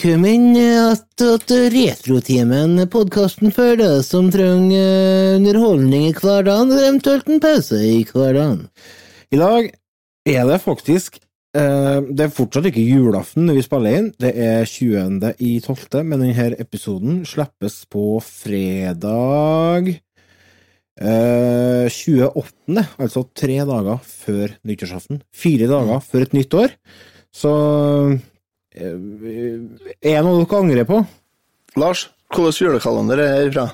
Velkommen til Retrotimen, podkasten for deg som trenger underholdning i hverdagen, og eventuelt en pause i hverdagen. I dag er det faktisk eh, Det er fortsatt ikke julaften når vi spiller inn. Det er 20. i 12., men denne episoden slippes på fredag eh, 28., altså tre dager før nyttårsaften. Fire dager før et nytt år. Så eh, Er det noe dere angrer på? Lars, hvilken julekalender er det fra?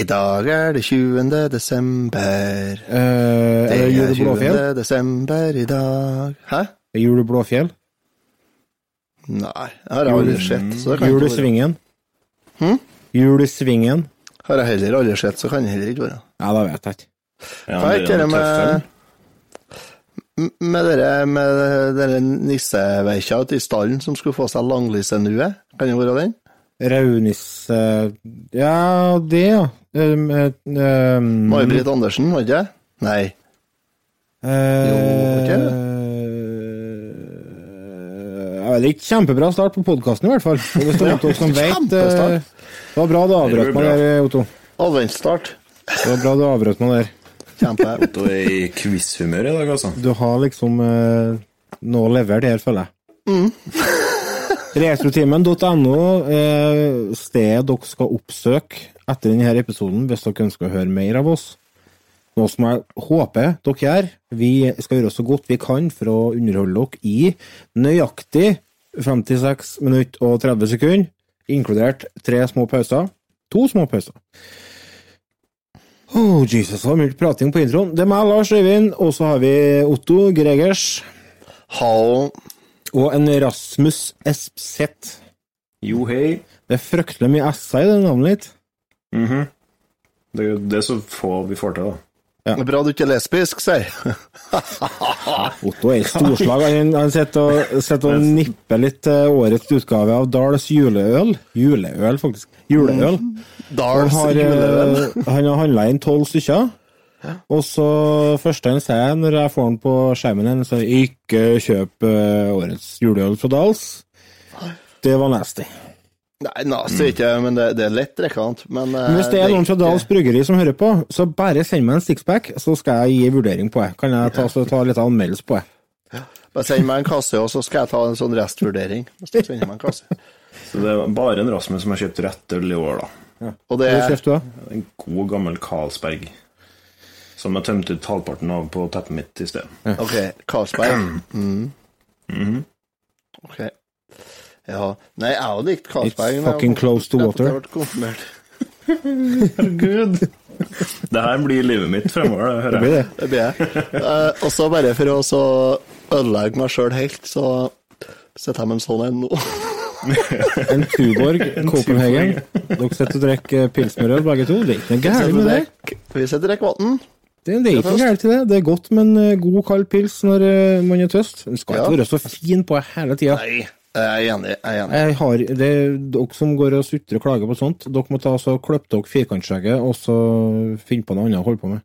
I dag er det 20. desember. Eh, er det Jul i 20. Desember i dag. Hæ? Er Jul i Blåfjell? Nei, det har jeg aldri sett. Julesvingen Jul i. Svingen? Hm? Jul i Svingen? Har jeg heller aldri sett, så kan det heller ikke være. Ja, da vet jeg ikke. Ja, Hva er ikke det med Med dere med dere nisseveikja ute i stallen som skulle få seg langlissenue? Kan det være den? Raunisse Ja, det, ja. Um, um, May-Britt Andersen, var det ikke det? Nei. Uh, Jo, ikke ja, det er ikke kjempebra start på podkasten, i hvert fall. Hvis det er noen som vet Kjempestart. Det var bra du avbrøt meg der, Otto. Adventsstart. Det var bra du avbrøt meg der. Kjempe. Du er i quizhumør i dag, altså. Du har liksom eh, noe levert her, føler jeg. Mm. Retrotimen.no eh, stedet dere skal oppsøke etter denne episoden hvis dere ønsker å høre mer av oss. Noe som jeg håper dere gjør. Vi skal gjøre så godt vi kan for å underholde dere i nøyaktig 56 minutter og 30 sekunder, inkludert tre små pauser. To små pauser. Oh, Jesus, det var mye prating på introen. Det er meg, Lars Øyvind, og så har vi Otto Gregers Hallo. og en Rasmus Espseth. Jo, hei. Det er fryktelig mye s-er i det navnet ditt. Mhm. Det er jo det er så få vi får til, da. Det er Bra du ikke er lesbisk, sier Otto er i storslag. Han, han sitter og, sitter og nipper litt til årets utgave av Dahls juleøl. Juleøl, faktisk. Juleøl. Mm. Dals har, juleøl. eh, han har handla inn tolv stykker. Og så første han sier når jeg får den på skjermen, så er ikke kjøp eh, årets juleøl fra Dahls'. Det var nasty. Nei, nazi ikke, men det, det er lett drikkende. Men, eh, Men hvis det er noen fra Dals Bryggeri som hører på, så bare send meg en sixpack, så skal jeg gi vurdering på det. Kan jeg ta, så ta litt anmeldelse på det? Bare send meg en kasse, og så skal jeg ta en sånn restvurdering. Så, meg en kasse. Så det er bare en Rasmus som har kjøpt rett øl i år, da. Og det er da? En god, gammel Carlsberg. Som jeg tømte ut halvparten av på teppet mitt i sted. OK, Carlsberg. Mm. OK. Ja. Nei, jeg har likt Karlsberg. It's fucking close to water. Herregud! Det her blir livet mitt fremover, det Det hører blir jeg. det. Det blir jeg. Uh, og så bare for å så ødelegge meg sjøl helt, så sitter jeg med en sånn en nå. En Tuborg Copenhagen. Dere sitter og drikker pilsmørøl begge to. Det er ikke noe gærent med det. Vi sitter og drikker vann. Det, det er ikke noe gærent i det. Det er godt med en eh, god, kald pils når eh, man er tøst. Den skal Ja. ikke være så fin på hele tida. Jeg er enig. Jeg er enig. Jeg har, det er dere som går og sutrer og klager på sånt, dere må ta så klippe dere firkantskjegget og så finne på noe annet å holde på med.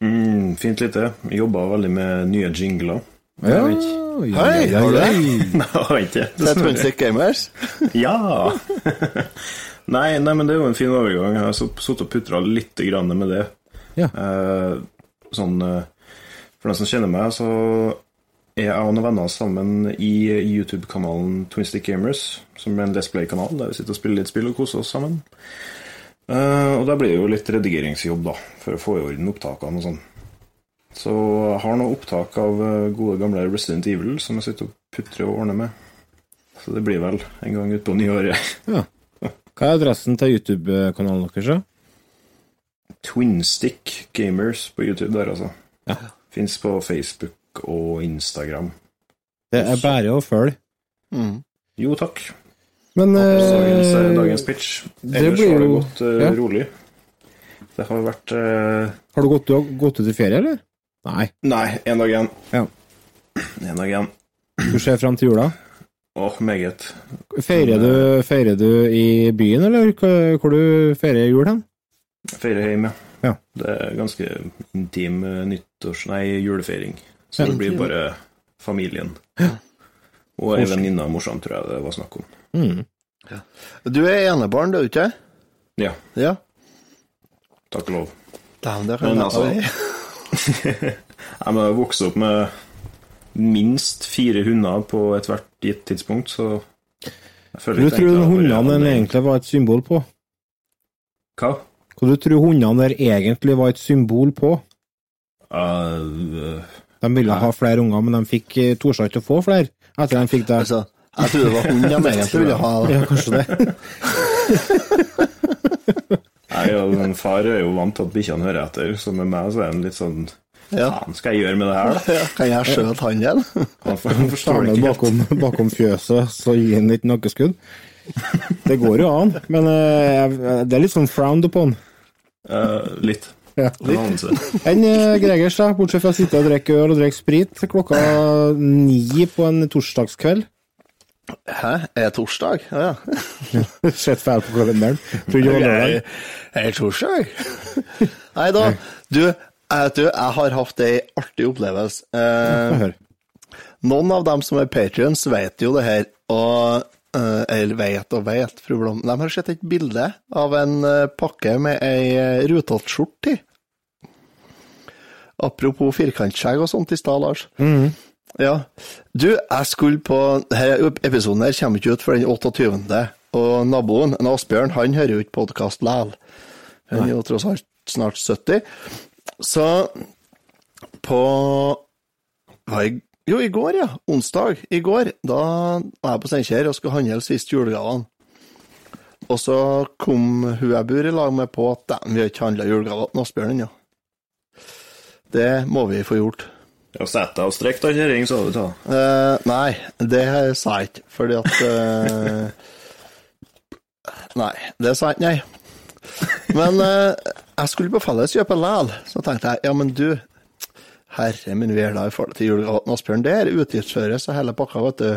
Mm, fint lite. Jobba veldig med nye jingler. Ja. Hei, har du det? Nei, har ikke Det er Twin Stick Gamers. Ja! nei, nei, men det er jo en fin overgang. Jeg har så- sittet og putra litt grann med det. Ja. Eh, sånn eh, For den som kjenner meg, så er jeg og noen venner sammen i YouTube-kanalen Twin Stick Gamers, som er en Let's Play-kanal der vi sitter og spiller litt spill og koser oss sammen. Eh, og da blir det jo litt redigeringsjobb, da, for å få i orden opptakene og sånn. Så jeg har nå opptak av eh, gode, gamle Resident Evil som jeg sitter og putrer og ordner med. Så det blir vel en gang utpå nyåret. Ja. Hva er adressen til YouTube-kanalen deres? da? Twinstick Gamers på YouTube der, altså. Ja. Fins på Facebook og Instagram. Det er bare å følge. Mm. Jo, takk. Men Dagens, eh, dagens pitch. Ellers blir har det gått uh, ja. rolig. Det har vært uh, Har du gått, du har gått ut i ferie, eller? Nei. Nei, én dag igjen. Ja. En dag igjen. Du ser fram til jula? Åh, meget. Feirer du, feirer du i byen, eller hvor du feirer jul hen? Feirer hjemme, Ja. Det er ganske intim nyttårs... Nei, julefeiring. Så Ja. det blir bare familien. Og ei venninne av morsom, tror jeg det var snakk om. Mm. Du er enebarn, du er ikke? Ja, Ja. takk og lov. Damn, det Men altså- Jeg må jo vokse opp med minst fire hunder på ethvert gitt tidspunkt, så jeg føler Hva du tror du hundene den egentlig var et symbol på? Hva? Hva du tror hundene der egentlig var et symbol på? Uh, De ville ha flere unger, men de fikk eh, torde ikke å få flere etter de fikk det. Altså, jeg trodde det var hund de egentlig ville ha. Ja, kanskje det. Nei, og en far er jo vant til at bikkjene hører etter, så med meg så er han litt sånn Ja. Faen, skal jeg gjøre med det her, da? Ja, Kan jeg skjøte han igjen? Han forstår det ikke bakom, bakom fjøset, så gir han litt nakkeskudd. Det går jo an, men uh, det er litt sånn frowned upon. Uh, litt. Ja. Anelse. Enn uh, Gregers, da, bortsett fra å sitte og drikke øl og drikke sprit klokka ni på en torsdagskveld? Hæ? Er det torsdag? Ja, ja. Sett feil på kalenderen. Det var lørdag. Er det torsdag? Nei da. Du, du, jeg har hatt ei artig opplevelse. Eh, noen av dem som er patrions, vet jo det her, og eh, Eller vet og vet, fru Blom. De har sett et bilde av en eh, pakke med ei uh, rutete skjorte i. Apropos firkantskjegg og sånt i stad, Lars. Ja. Du, jeg skulle på her Episoden her kommer ikke ut før den 28., og naboen, en Asbjørn, han hører jo ikke podkast likevel. Han er jo tross alt snart 70. Så på i, Jo, i går, ja. Onsdag. I går. Da var jeg på Steinkjer og skulle handle siste julegavene. Og så kom hun jeg bor i lag med på at "Dæven, vi har ikke handla julegaver til Asbjørn ennå. Det må vi få gjort. Ja, Sett deg og strekk den kjerringa, sa du til uh, nei, det sa jeg ikke, fordi at uh, Nei, det sa jeg ikke, nei. Men uh, jeg skulle på Felleskjøpet likevel, så tenkte jeg ja, men du, herre min vi er da i forhold til julegaten Asbjørn, det er utgiftsføres så hele pakka, vet du.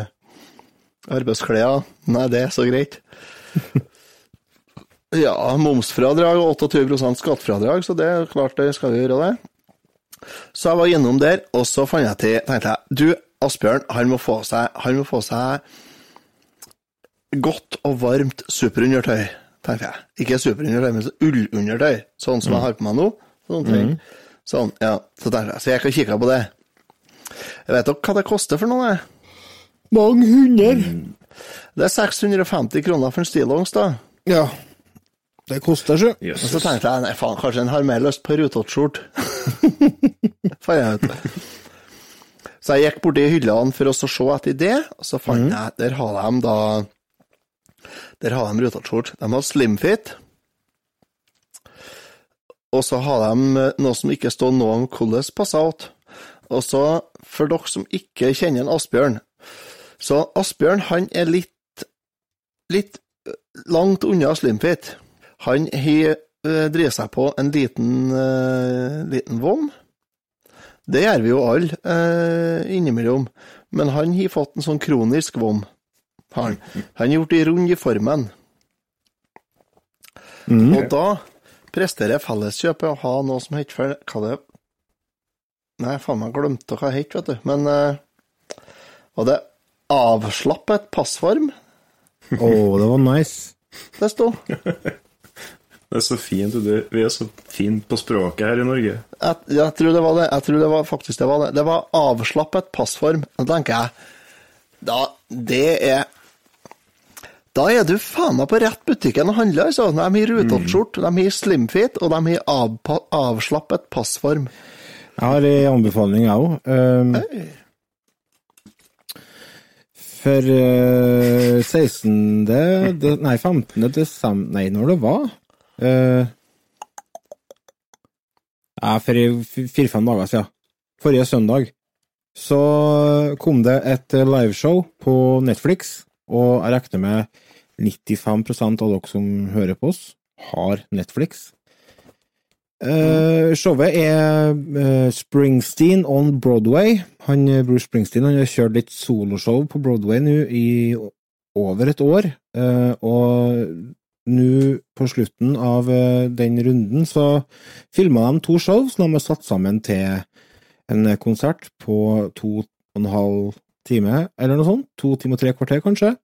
Arbeidsklær, nei, det er så greit. Ja, momsfradrag og 28% skattefradrag, så det er klart det skal vi gjøre det. Så jeg var gjennom der, og så fant jeg til, tenkte jeg, du, Asbjørn, han må få seg, han må få seg godt og varmt superundertøy, tenkte jeg. Ikke superundertøy, men ullundertøy, sånn som jeg har på meg nå. Sånn, ting. sånn, ja, så tenkte jeg, så jeg kan kikke på det. Jeg vet dere hva det koster for noe? det? Mange hunder. Det er 650 kroner for en stillongs, da. Ja. Det koster sju. Og så tenkte jeg, nei faen, kanskje en har mer lyst på rutete skjort. Fant jeg ut. Så jeg gikk borti hyllene for å se etter det, og så fant jeg, der har de da, der har de rutete skjort. De har slimfit, og så har de noe som ikke står noe om hvordan passer ut. Og så, for dere som ikke kjenner en Asbjørn, så Asbjørn, han er litt, litt langt unna slimfit. Han har drevet driver seg på en liten, eh, liten vom. Det gjør vi jo alle eh, innimellom, men han har fått en sånn kronisk vom. Han har gjort det rund i formen. Og da presterer Felleskjøpet å ha noe som heter Hva det Nei, faen meg glemte hva det het, vet du. Men uh, var det avslappet passform Å, det var nice. det sto? Det er så fint. Du. Vi er så fine på språket her i Norge. Jeg, jeg tror det var det. Jeg tror det var faktisk det var det. Det var avslappet passform. Da tenker jeg Da, det er Da er du faen meg på rett butikken og handler, altså. De har rutete de har slimfit, og de har av, avslappet passform. Jeg har en anbefaling, jeg òg. Um, for uh, 16. de- Nei, 15. desember Nei, når det var? Uh, ja, for fire-fem dager siden. Forrige søndag. så kom det et liveshow på Netflix, og jeg regner med 95% av dere som hører på oss, har Netflix. Uh, showet er uh, Springsteen on Broadway. Han, Bruce Springsteen han har kjørt litt soloshow på Broadway nå i over et år, uh, og nå på slutten av eh, den runden så filma de to show som de har satt sammen til en konsert på to og en halv time, eller noe sånt. To timer og tre kvarter, kanskje.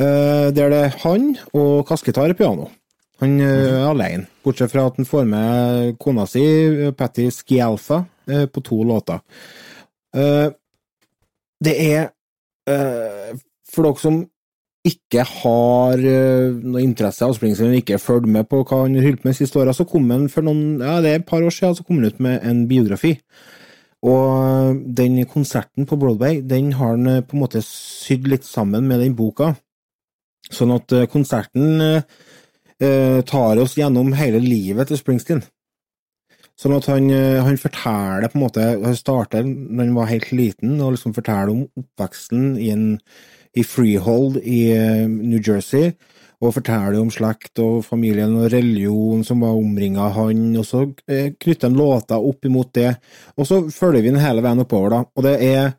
Eh, der det er han og kassegitar og piano. Han eh, er alene, bortsett fra at han får med kona si, Patty Scialfa, eh, på to låter. Det er For dere som ikke har eh, noe interesse av eller ikke følger med på hva han har holdt med siste åra, så kom han for noen, ja, det er et par år siden så kom han ut med en biografi. Og den konserten på Broadway, den har han eh, på en måte sydd litt sammen med den boka. Sånn at eh, konserten eh, eh, tar oss gjennom hele livet til Springsteen. Sånn at han, eh, han forteller på en måte Han starter når han var helt liten, og liksom forteller om oppveksten i, en, i Freehold i eh, New Jersey, og forteller om slekt og familien og religion som var omringa han, og så eh, knytter han låter opp imot det, og så følger vi den hele veien oppover, da. Og det er,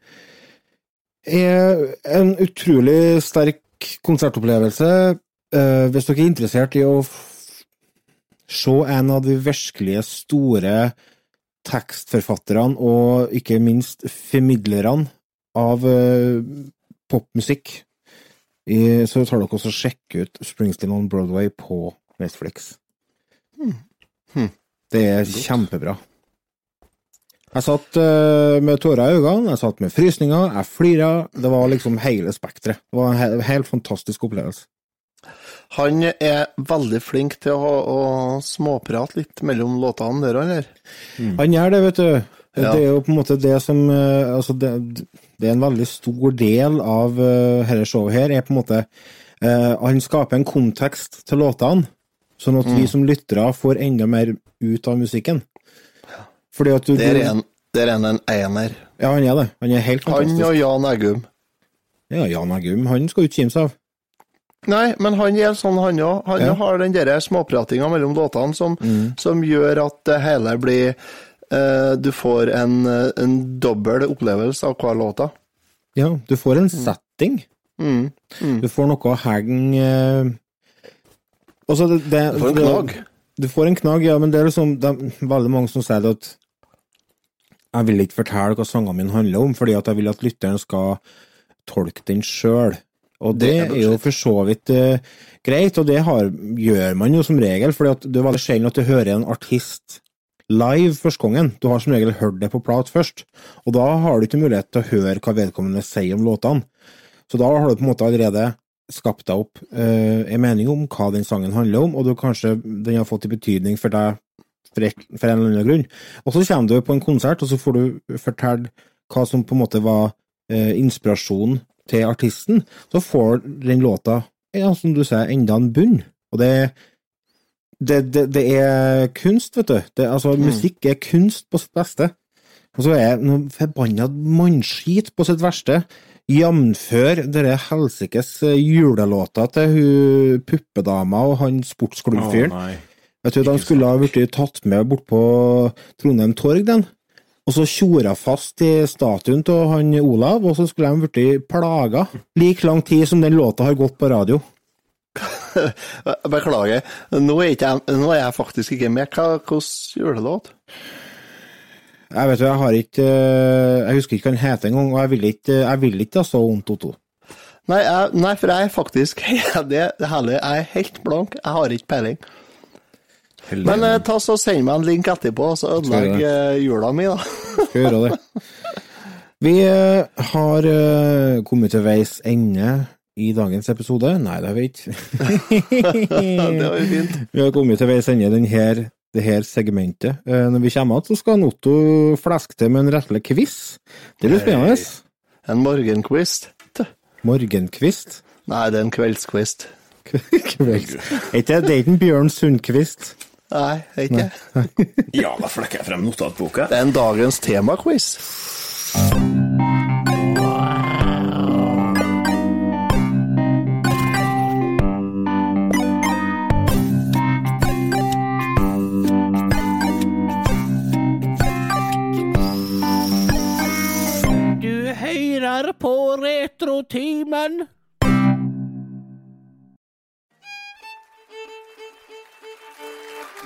er en utrolig sterk konsertopplevelse. Eh, hvis dere er interessert i å se en av de virkelige store tekstforfatterne, og ikke minst formidlerne av eh, popmusikk, så tar dere også og sjekker ut Springsteen on Broadway på Netflix. Hmm. Det er kjempebra. Jeg satt eh, med tårer i øynene, jeg satt med frysninger, jeg flira. Det var liksom hele spekteret. Det var en he helt fantastisk opplevelse. Han er veldig flink til å, å småprate litt mellom låtene der, han der. Han gjør det, vet du. Ja. Det er jo på en måte det som eh, Altså, det, det er en veldig stor del av uh, dette showet her, er på en måte eh, Han skaper en kontekst til låtene, sånn at Mm. vi som lyttere får enda mer ut av musikken. Fordi at du Der er en, der er en ener. Ja, han er det. Han er helt Han og Jan Eggum. Ja, Jan Eggum, han skal jo ikke kimse av. Nei, men han er sånn, han òg. Han Ja. har den der småpratinga mellom låtene som, som gjør at det hele blir eh, Du får en, eh, en dobbel opplevelse av hver låta. Ja, du får en setting. Mm. Du får noe å henge eh, Altså, det, det, Du får en knagg. Du får en knagg, ja, men det er liksom det er veldig mange som sier det at jeg vil ikke fortelle hva sangene mine handler om, fordi at jeg vil at lytteren skal tolke den sjøl. Og det, Det er er jo for så vidt uh, greit, og det har, gjør man jo som regel, for det er veldig sjelden at du hører en artist live første gangen. Du har som regel hørt det på plat først, og da har du ikke mulighet til å høre hva vedkommende sier om låtene. Så da har du på en måte allerede skapt deg opp eh, en mening om hva den sangen handler om, og du kanskje den har fått en betydning for deg for, et, for en eller annen grunn. Og så kommer du på en konsert, og så får du fortelle hva som på en måte var eh, inspirasjonen til artisten. Så får den låta, ja, som du sier, enda en bunn. Og det, det, det, det er kunst, vet du. Det, altså, Musikk er kunst på sitt beste. Og så er noe forbanna mannskit på sitt verste. jamfør denne helsikes eh, julelåta til hun puppedama og han sportsklubbfyren. Oh, jeg du, De skulle ha blitt tatt med bort på Trondheim torg, den. Og så tjora fast i statuen til han Olav, og så skulle de blitt plaga. Like lang tid som den låta har gått på radio. Beklager. Nå er, jeg, nå er jeg faktisk ikke med. Hva Hvilken julelåt? Jeg vet jo, jeg har ikke eh, Jeg husker ikke hva den heter engang, og jeg vil ikke jeg vil ikke ha så vondt, Otto. Nei, jeg, nei, for jeg er faktisk det, det hele, Jeg er helt blank. Jeg har ikke peiling. Heldig. Men eh, ta så send meg en link etterpå, så ødelegg eh, jula mi, da. Skal gjøre det. Vi eh, har eh, kommet til veis ende i dagens episode. Nei, det har vi ikke. det var jo fint. Vi har kommet til veis ende i det her segmentet. Eh, Når vi kommer igjen, så skal Otto fleske til med en rettelig quiz. Det blir spennende. En morgenkvist. Morgenkvist. Nei, det er en kveldsquiz. Kvelds. Det det er ikke en Bjørn Sundquist? Nei, det er ikke det. Ja, da flekker jeg frem notatboka. Det er en dagens temaquiz. På Retrotimen.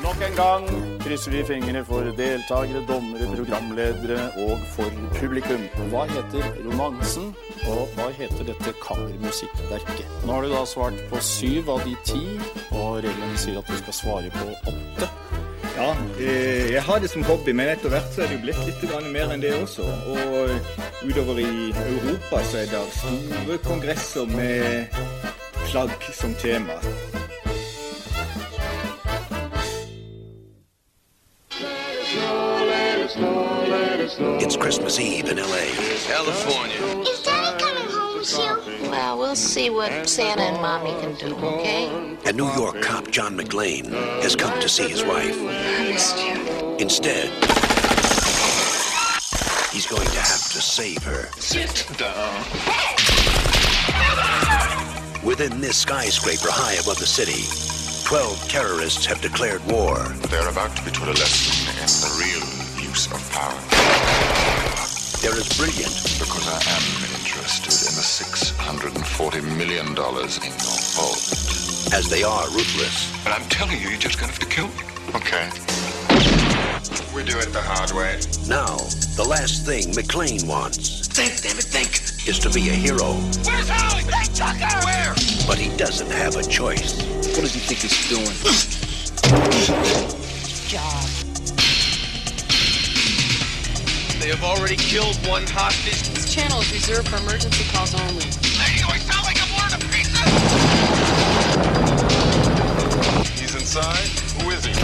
Nok en gang krysser vi fingrene for deltakere, dommere, programledere og for publikum. Hva heter romansen, og hva heter dette kammermusikkverket? Nå har du da svart på syv av de ti, og reglene sier at du skal svare på åtte. Ja, eh, jeg har det som hobby, men etter hvert så er det jo blitt litt mer enn det også. Og utover i Europa så er det store kongresser med plagg som tema. It's Christmas Eve in L.A. California. Is Daddy coming home soon? Well, we'll see what Santa and Mommy can do, okay? A New York cop, John McLean, has come to see his wife. I missed you. Instead, he's going to have to save her. Sit down. Within this skyscraper high above the city, 12 terrorists have declared war. They're about to be taught a lesson in the real use of power. They're as brilliant Because I am interested in the $640 million in your vault. as they are ruthless. But I'm telling you, you're just gonna have to kill me. Okay. We do it the hard way. Now, the last thing McLean wants Think, damn it, think! is to be a hero, Where's Holly? Hey, Tucker! Where? but he doesn't have a choice. What does he think he's doing? They have already killed one hostage. This channel is reserved for emergency calls only. Lady, do I sound like I'm wearing a pizza? He's inside? Who is he?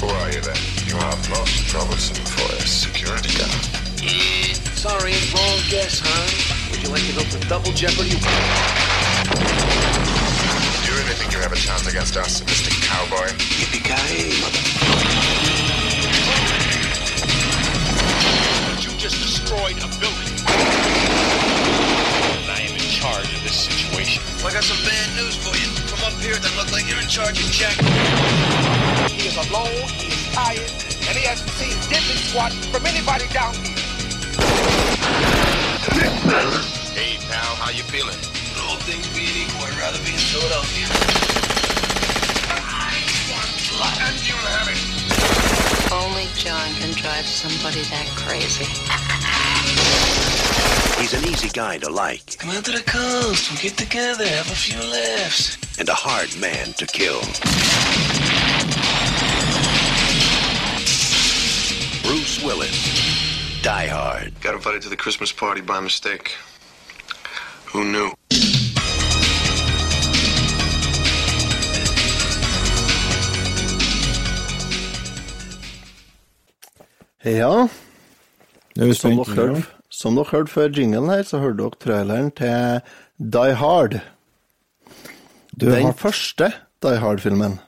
Who are you then? You are most troublesome for a security guard. Hmm. Sorry, wrong guess, huh? Would you like to go for double jeopardy? Do you really think you have a chance against us, Mr. Cowboy? Yippee-ki-yay, mother... destroyed a building. I am in charge of this situation. I got some bad news for you. Come up here, then look like you're in charge of Jack. He is alone, he is tired, and he hasn't seen dipping squat from anybody down here. Hey, pal, how you feeling? All things being equal, I'd rather be in Philadelphia. And you have it. Only John can drive somebody that crazy. He's an easy guy to like. Come out to the coast, we'll get together, have a few laughs. and a hard man to kill. Bruce Willis, Die Hard. Got invited to the Christmas party by mistake. Who knew? Ja, som dere, hørte, som dere hørte før jinglen her, så hørte dere traileren til Die Hard. Du Den har første Die Hard-filmen.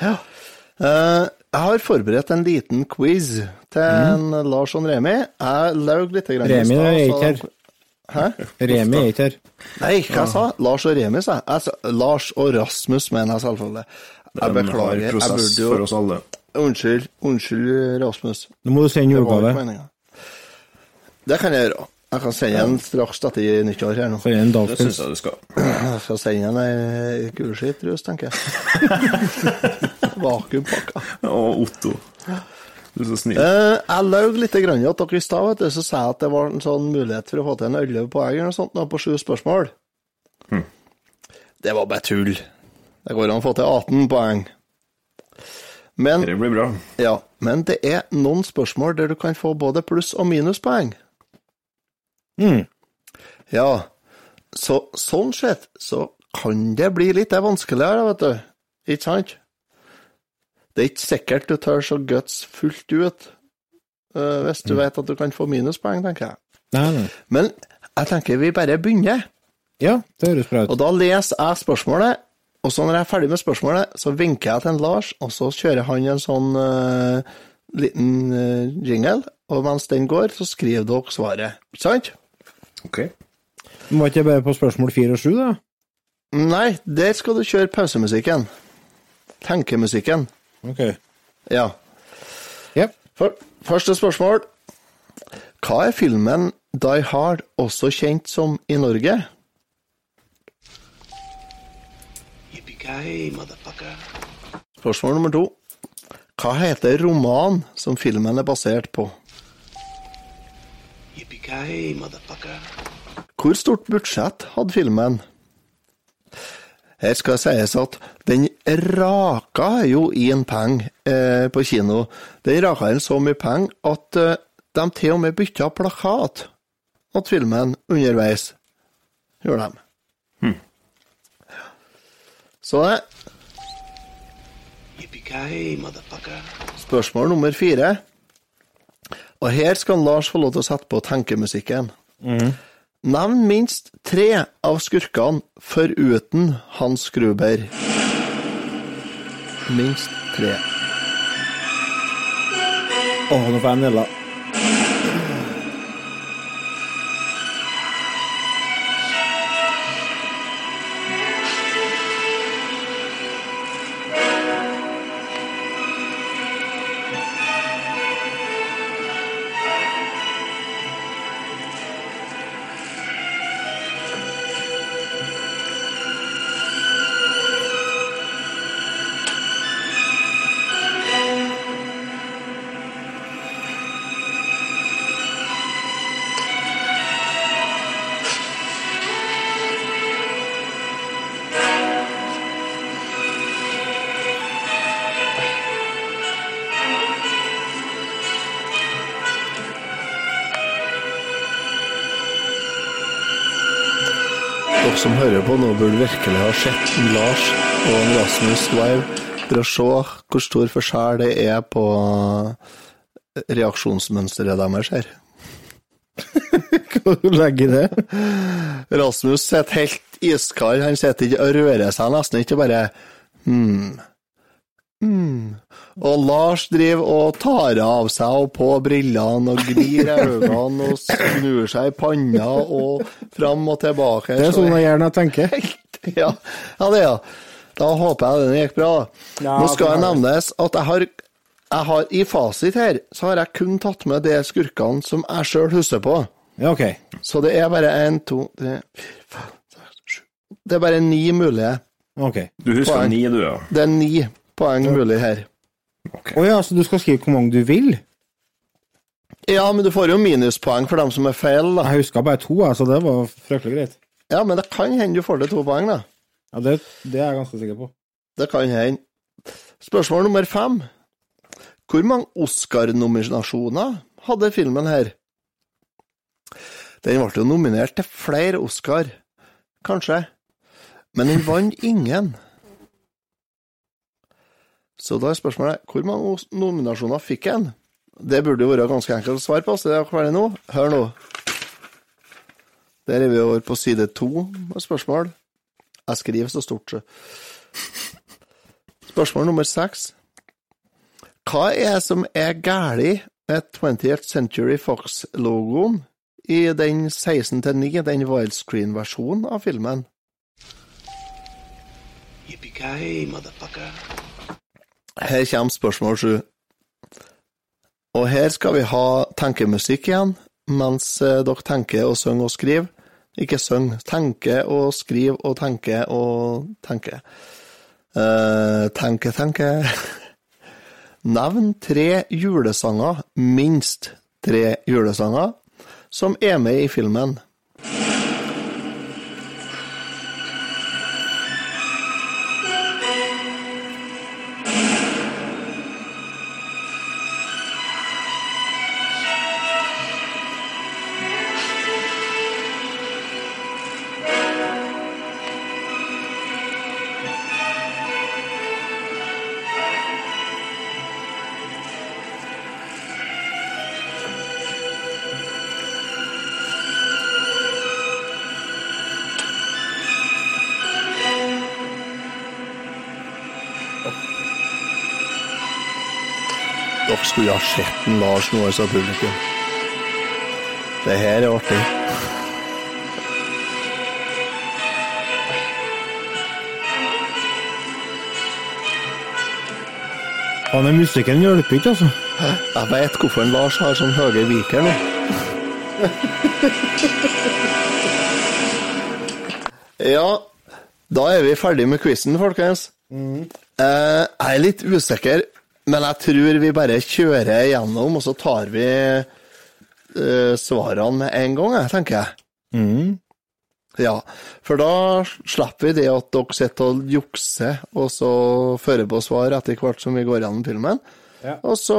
Ja. Uh, jeg har forberedt en liten quiz til en Lars og Remi. Jeg laug litt grann Remi er ikke her. Hæ? Remi er ikke her. Nei, hva jeg sa Lars og Remi, sa jeg. sa Lars og Rasmus, mener jeg selvfølgelig. Jeg beklager. Jeg prosess burde for jo oss alle. Unnskyld, unnskyld, Rasmus. Nå må du sende julegave. Det kan jeg gjøre. Jeg kan sende en straks etter nyttår her nå. For en Det syns jeg du skal. Jeg skal sende en ei gulskitrus, tenker jeg. Vakuumpakka. Og Otto. Du er så snill. Eh, jeg laug litt grann at dere i stad, vet du, så sa jeg at det var en sånn mulighet for å få til en 11 poeng eller noe sånt nå på sju spørsmål. Det var bare tull. Det går an å få til 18 poeng. Men, Det blir bra. ja, men det er noen spørsmål der du kan få både pluss- og minuspoeng. Mm. Ja, så sånn sett så kan det bli litt vanskeligere, vet du. Ikke sant? Det er ikke sikkert du tør så guts fullt ut, uh, hvis du vet at du kan få minuspoeng, tenker jeg. Nei, nei. Men jeg tenker vi bare begynner, Ja, det høres bra ut. og da leser jeg spørsmålet, og så når jeg er ferdig med spørsmålet, så vinker jeg til en Lars, og så kjører han en sånn uh, liten uh, jingle, og mens den går, så skriver dere svaret. Ikke sant? Ok. Må ikke jeg bare på spørsmål fire og sju, da? Nei, der skal du kjøre pausemusikken. Tenkemusikken. Ok. Ja. Yep. For, første spørsmål. Hva er filmen Die Hard også kjent som i Norge? Spørsmål nummer to. Hva heter romanen som filmen er basert på? Hvor stort budsjett hadde filmen? Her skal sies at den raka jo inn penger eh, på kino. Den raka inn så mye penger at eh, de til og med bytta plakat til filmen underveis. Gjorde de. Så det Spørsmål nummer fire. Og her skal Lars få lov til å sette på tenkemusikken. Nevn minst tre av skurkene foruten Hans Gruber. Minst tre. Oh, nå får jeg hører på nå, burde virkelig ha sett en Lars og en Rasmus live for å se hvor stor forskjell det er på reaksjonsmønsteret deres her. Hva legger i det? Rasmus sitter helt iskald. Han sitter ikke og rører seg nesten ikke, bare hmm. Hmm. Og Lars driver og tar av seg og på brillene og glir øynene og snur seg i panna og fram og tilbake. Det er sånn jeg gjerne tenker. Ja, ja det er ja. Da håper jeg den gikk bra. Ja, Nå skal det nevnes at jeg har, jeg har I fasit her så har jeg kun tatt med de skurkene som jeg sjøl husker på. Ja, ok. Så det er bare én, to, tre, fire, fem, seks, sju Det er bare ni mulige. Ok. Du husker Poeng. ni, du, ja. Det er ni poeng mulig her. Å ja, så du skal skrive hvor mange du vil? Ja, men du får jo minuspoeng for dem som er feil, da. Jeg huska bare to, så så det var fryktelig greit. Ja, men det kan hende du får til to poeng, da. Ja, det, det er jeg ganske sikker på. Det kan hende. Spørsmål nummer fem. Hvor mange Oscar-nominasjoner hadde filmen her? Den ble jo nominert til flere Oscar, kanskje, men den vant ingen. Så da er spørsmålet hvor mange nominasjoner fikk han? Det burde jo være ganske enkelt å svare på, så det er ferdig nå. Hør nå. Der er vi over på side to med spørsmål. Jeg skriver så stort, så. Spørsmål nummer seks. Hva er det som er galt med 20th Century Fox-logoen i den 16-9, den widescreen-versjonen av filmen? Her kommer spørsmål sju. Og her skal vi ha tenkemusikk igjen, mens eh, dere tenker og synger og skriver. Ikke syng, tenke og skriver og tenke og tenke. Uh, tenke, tenke. Nevn tre julesanger, minst tre julesanger, som er med i filmen. Dere skulle ha sett en Lars nå, sa publikum. Det her er artig. Han er musikken hjelper ikke, altså. Jeg vet hvorfor Lars har sånn høye viker nå. ja, da er vi ferdig med quizen, folkens. Eh, jeg er litt usikker, men jeg tror vi bare kjører gjennom, og så tar vi uh, svarene med en gang, jeg, tenker jeg. Mm. Ja, for da slipper vi det at dere sitter og jukser, og så fører på svar etter hvert som vi går gjennom filmen. Ja. Og så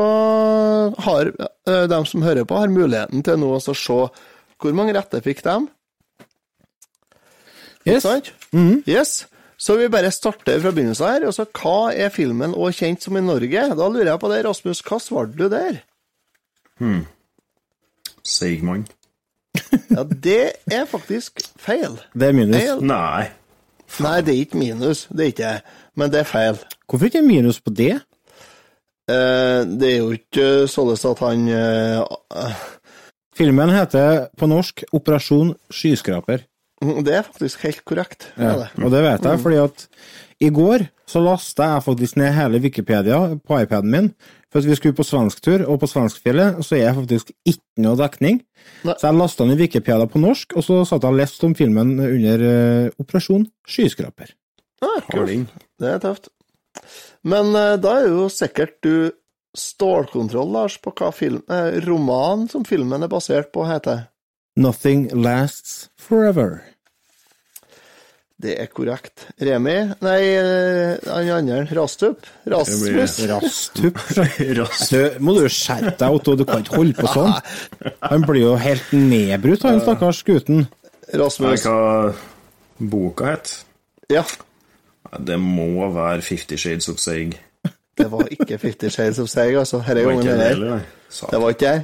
har uh, de som hører på, har muligheten til nå å se hvor mange retter fikk de. Yes. Mm -hmm. Yes. Så vi bare starter fra begynnelsen her. Og så hva er filmen òg kjent som i Norge? Da lurer jeg på det, Rasmus, hva svarte du der? Hmm. Seigmann. Ja, det er faktisk feil. Det er minus. Feil. Nei. Nei, det er ikke minus, det er ikke jeg. Men det er feil. Hvorfor ikke minus på det? Eh, det er jo ikke sånn at han eh, Filmen heter på norsk Operasjon skyskraper. Det er faktisk helt korrekt. Ja, det. og det vet jeg, fordi at i går så lasta jeg faktisk ned hele Wikipedia på iPaden min, for at vi skulle på svensktur, og på svenskfjellet så er jeg faktisk ikke noe dekning. Nei. Så jeg lasta ned Wikipedia på norsk, og så satt jeg og leste om filmen under uh, Operasjon skyskraper. Ah, kult. Det er tøft. Men uh, da er jo sikkert du stålkontroll, Lars, på hva film, uh, romanen som filmen er basert på, heter. Nothing lasts forever. Det er korrekt. Remi Nei, eh, han andre. Rastup? Rasmus? Rastup. Rastup. Må du skjerpe deg, Otto, du kan ikke holde på sånn. Han blir jo helt nedbrutt, han stakkars gutten. Rasmus. hva boka het? Ja. Det må være Fifty Shades of Seig. Det var ikke Fifty Shades of Seg, altså. Herre Det var gangen ikke det heller, nei. Det var ikke jeg.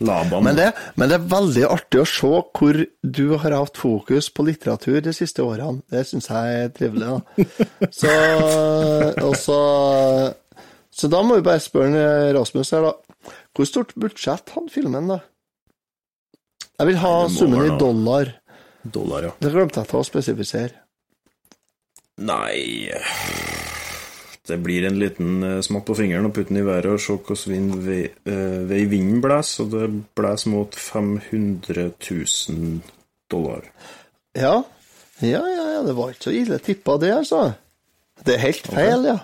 Laban. Men det, men det er veldig artig å se hvor du har hatt fokus på litteratur de siste årene. Det syns jeg er trivelig. da. Så, også, så, så da må vi bare spørre Rasmus her, da. Hvor stort budsjett hadde filmen, da? Jeg vil ha summen i dollar. Dollar, ja. Det glemte jeg til å spesifisere. Nei Det blir en liten smatt på fingeren og putte den i været og se hvordan vind, vei, eh, vei vinden blåser. Og det blåser mot 500 000 dollar. Ja. ja, ja, ja, det var ikke så ille tippa, det, altså. Det er helt feil, ja.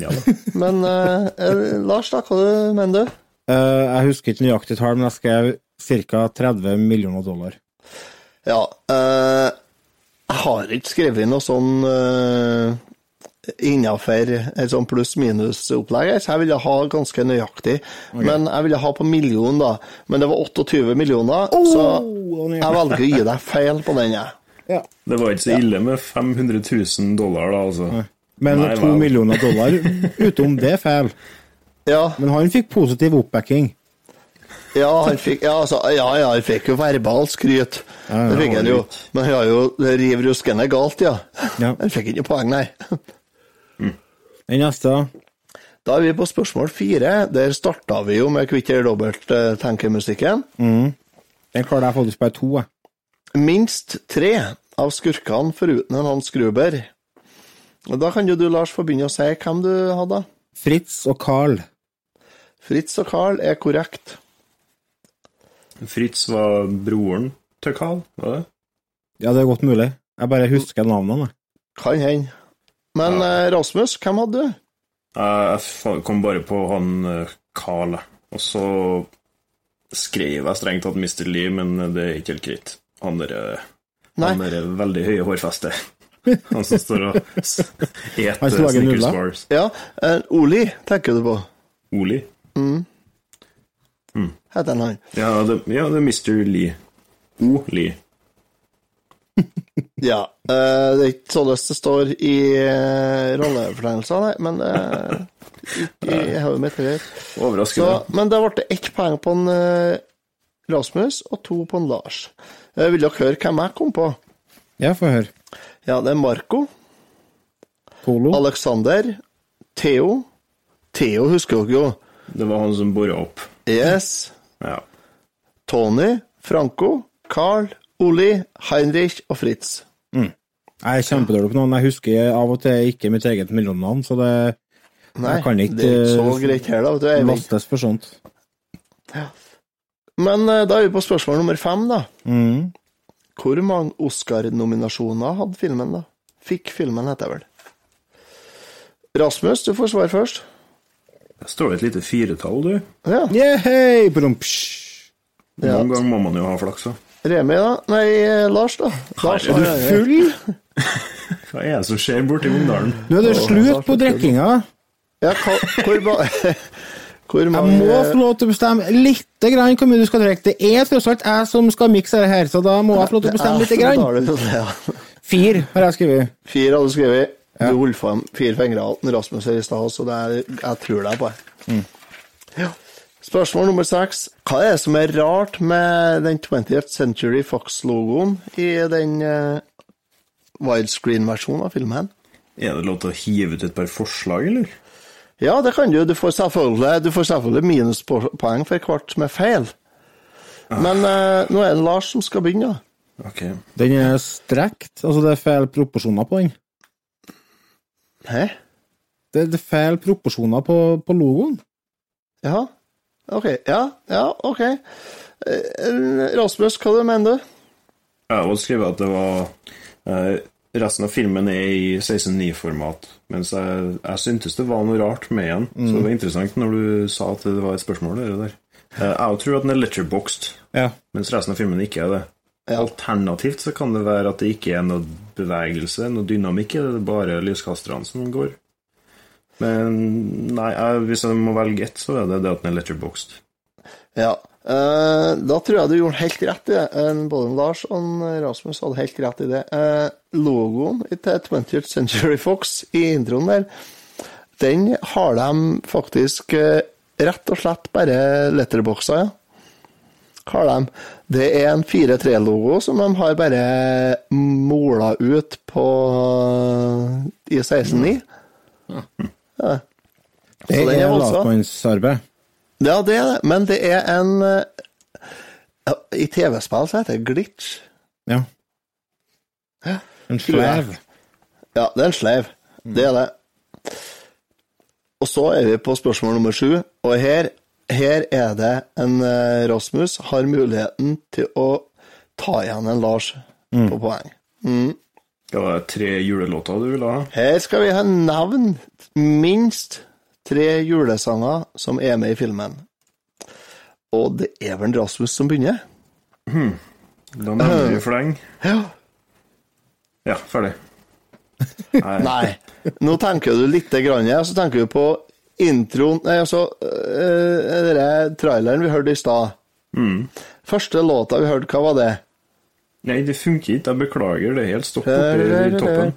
Ja da. Men eh, eh, Lars, da, hva du mener du? Uh, jeg husker ikke nøyaktig tall, men jeg skrev ca. 30 millioner dollar. Ja, uh, jeg har ikke skrevet noe sånn innafor et sånn pluss-minus-opplegg, så jeg ville ha ganske nøyaktig. Men jeg ville ha på million, da. Men det var 28 millioner, så jeg velger å gi deg feil på den, jeg. Det var ikke så ille med 500 000 dollar, da, altså. Men Nei, to vel. millioner dollar utom det er feil. Ja, Men han fikk positiv oppbacking. ja, han fikk, ja, altså, ja, ja, han fikk jo verbal skryt. Ja, ja, det fikk han jo. Men han har jo riv ruskende galt, ja. Ja. Han fikk ikke poeng, nei. Den neste, da? Da er vi på spørsmål fire. Der starta vi jo med kvitt eller dobbelt eh, tenkemusikken. Den klarer jeg faktisk bare to, jeg. Minst tre av skurkene foruten en Hans Gruber. Og Da kan jo du, Lars, få begynne å si hvem du hadde. Fritz og Carl. Fritz og Carl er korrekt. Fritz var broren til Carl, var det? Ja, det er godt mulig. Jeg bare husker navnene. jeg. Kan hende. Men ja. Rasmus, hvem hadde du? Jeg kom bare på han eh, Carl, og så skrev jeg strengt tatt Mr. Lee, men det er ikke helt greit. Han der, eh, han der veldig høye hårfeste. Han som står og eter Snickers bars. Ja, eh, Oli tenker du på. Oli? Heter han han? Ja, det, ja, det er Mr. Lee. O. Lee. Ja. Uh, det er ikke sånn det står i uh, rollefortegnelsen, nei, men uh, ikke i hodet mitt heller. Så, men da ble det ett poeng på en eh, Rasmus og to på en Lars. Uh, vil dere høre hvem jeg kom på? Ja, få høre. Ja, det er Marco, Polo. Alexander, Theo Theo husker dere jo. Det var han som bora opp. Yes. Ja. Tony, Franco, Carl, Oli, Heinrich og Fritz. Jeg er kjempedårlig på navn. Jeg husker av og til ikke mitt eget mellomnavn, så det Nei, jeg kan ikke det er ikke så greit her, da. vet du, lastes for sånt. Men eh, da er vi på spørsmål nummer fem, da. Mm. Hvor mange Oscar-nominasjoner hadde filmen, da? Fikk filmen, heter det vel. Rasmus, du får svare først. Der står det et lite firetall, du. Ja. Yeah, hey, Noen Ja. Ganger må man jo ha flaks, da. Remi, da? Nei, eh, Lars, da? Lars, er du Full? Hva er det som skjer borti Ungdalen? Nå er det slutt på drikkinga. Ja, hvor, hvor Jeg må få lov til å bestemme litt grann hvor mye du skal drikke. Det er tross alt jeg som skal mikse det her, så da må jeg få lov til å bestemme litt. Grann. grann. Fire har jeg skrevet. Fire har du skrevet. Du holdt fram fire fingre av Rasmus her i stad, så det er, jeg tror deg på det. Ja. Spørsmål nummer seks. Hva er det som er rart med den 20th Century Fox-logoen i den uh, widescreen-versjonen av filmen? Er det lov til å hive ut et par forslag, eller? Ja, det kan du. Du får selvfølgelig, du får selvfølgelig minuspoeng for hvert som er feil. Men uh, nå er det Lars som skal begynne. Ok. Den er strekt, altså det er feil proporsjoner på den. Hæ? Det, det er feil proporsjoner på, på logoen. Ja, ok. Ja, ja, ok. Eh, Rasmus, hva du mener du? Jeg har skrevet at det var eh, Resten av filmen er i 16.9-format, mens jeg, jeg syntes det var noe rart med den. Så det var interessant når du sa at det var et spørsmål. Det der. Eh, Jeg tror at den er letterboxed, Ja. mens resten av filmen ikke er det. Alternativt så kan det være at det ikke er noe bevegelse, noe dynamikk, det er bare lyskasterne som går. Men nei, jeg, hvis jeg må velge ett, så er det det at den er letterboxed. Ja, Uh, da tror jeg du gjorde helt rett i det. Eh, Både Lars og Rasmus hadde helt rett i det. Uh, logoen til 20th Century Fox i introen der, den har de faktisk rett og slett bare letterboxa, ja. Har de. Det er en 4-3-logo som de har bare mola ut på i 16.9. Ja. Det Så den er voldsom. lavtmannsarbeid. Ja, det er det, men det er en eh, I TV-spill så heter det glitch. Ja. Ja. En sleiv. Ja, det er en slev. Det er det. Og så er vi på spørsmål nummer sju, og her, her er det en eh, Rasmus har muligheten til å ta igjen en Lars på poeng. Mm. Det var tre julelåter du vil ha? Her skal vi ha navn minst tre julesanger som er med i filmen. Og det er vel Rasmus som begynner? Da nevner vi fleng. Ja. Ja, ferdig. Nei. Nå tenker du litt grann, ja, så tenker du på introen Nei, altså øh, traileren vi hørte i stad. Mm. Første låta vi hørte, hva var det? Nei, det funker ikke. Jeg beklager. Det er helt stopp i toppen.